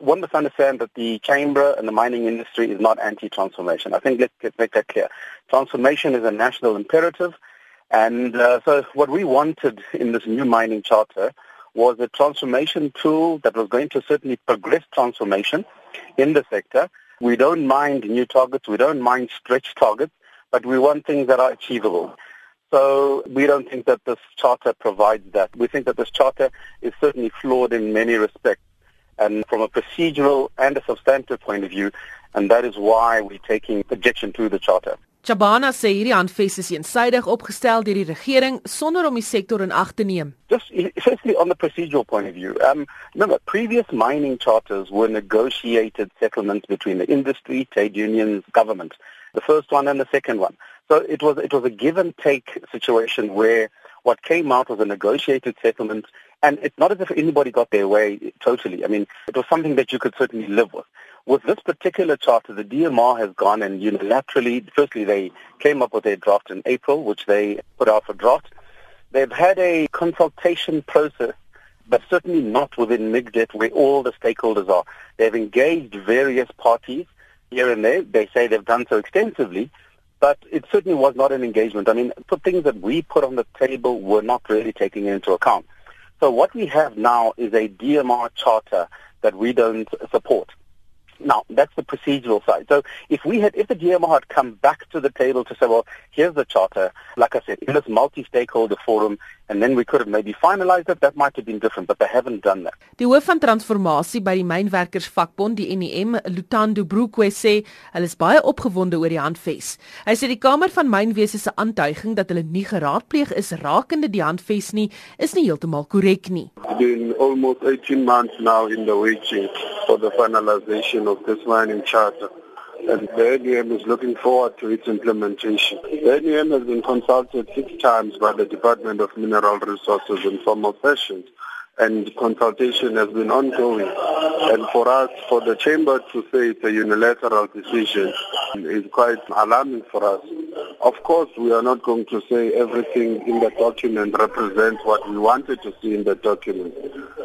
One must understand that the chamber and the mining industry is not anti-transformation. I think let's, make that clear. Transformation is a national imperative. And uh, so what we wanted in this new mining charter was a transformation tool that was going to certainly progress transformation in the sector. We don't mind new targets. We don't mind stretch targets, but we want things that are achievable. So we don't think that this charter provides that. We think that this charter is certainly flawed in many respects and from a procedural and a substantive point of view, and that is why we're taking objection to the charter. Chabana sê hierdie handves is eensydig opgestel deur die regering sonder om die sektor in ag te neem. Just firstly on the procedural point of view, um, remember previous mining charters were negotiated settlements between the industry, trade unions, government. The first one and the second one. So it was it was a give and take situation where what came out was a negotiated settlement and it's not as if anybody got their way totally. I mean, it was something that you could certainly live with. With this particular charter, the DMR has gone and unilaterally, firstly, they came up with a draft in April, which they put out for draft. They've had a consultation process, but certainly not within MIGDETT where all the stakeholders are. They've engaged various parties here and there. They say they've done so extensively, but it certainly was not an engagement. I mean, the things that we put on the table were not really taking into account. So what we have now is a DMR charter that we don't support. Now, that's the procedural side. So if we had, if the DMR had come back to the table to say, well, here's the charter, like I said, in this multi-stakeholder forum, and then we could have maybe finalized it, that might have been different, but they haven't done that. Die hoof van transformasie by die mynwerkersvakbond, die NEM, Lutando Broekwe sê, hulle is baie opgewonde oor die handves. Hy sê die Kamer van Mynwese se aantuiging dat hulle nie geraadpleeg is rakende die handves nie, is nie heeltemal korrek nie. Been almost 18 months now in the waiting for the finalization of this mining charter. and the NUM is looking forward to its implementation. The NUM has been consulted six times by the Department of Mineral Resources in formal sessions, and consultation has been ongoing. And for us, for the chamber to say it's a unilateral decision is quite alarming for us. Of course, we are not going to say everything in the document represents what we wanted to see in the document.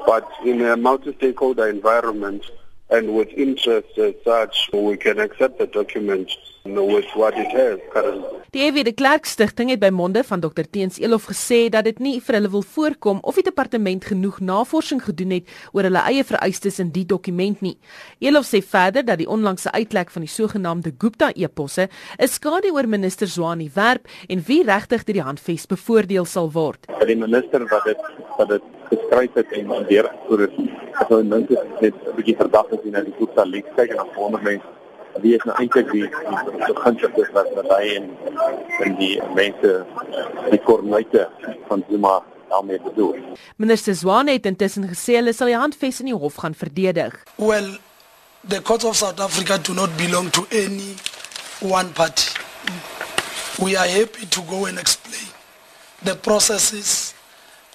But in a multi-stakeholder environment, and with interest as such, we can accept the document with what it has currently. Die EW de Klerk Stichting het by monde van Dr Teens Elof gesê dat dit nie vir hulle wil voorkom of die departement genoeg navorsing gedoen het oor hulle eie vereistes in die dokument nie. Elof sê verder dat die onlangse uitlek van die sogenaamde Gupta eposse 'n skade oor minister Zwane werp en wie regtig deur die handves bevoordeel sal word. Die minister wat dit wat dit geskryf het en weer voor het so mense net 'n bietjie verdag is in die Gupta leak kyk en dan wonder mense wie is nou eintlik die die beginsel is wat hy en en die mense die kornuite van Zuma daarmee bedoel. Minister Zwane het intussen gesê hulle sal die handves in die hof gaan verdedig. Well, the courts of South Africa do not belong to any one party. We are happy to go and explain the processes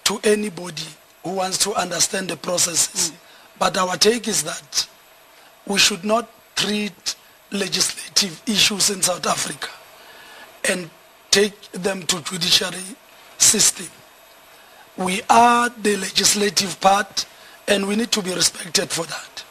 to anybody who wants to understand the processes. Mm. But our take is that we should not treat legislative issues in South Africa and take them to judiciary system. We are the legislative part and we need to be respected for that.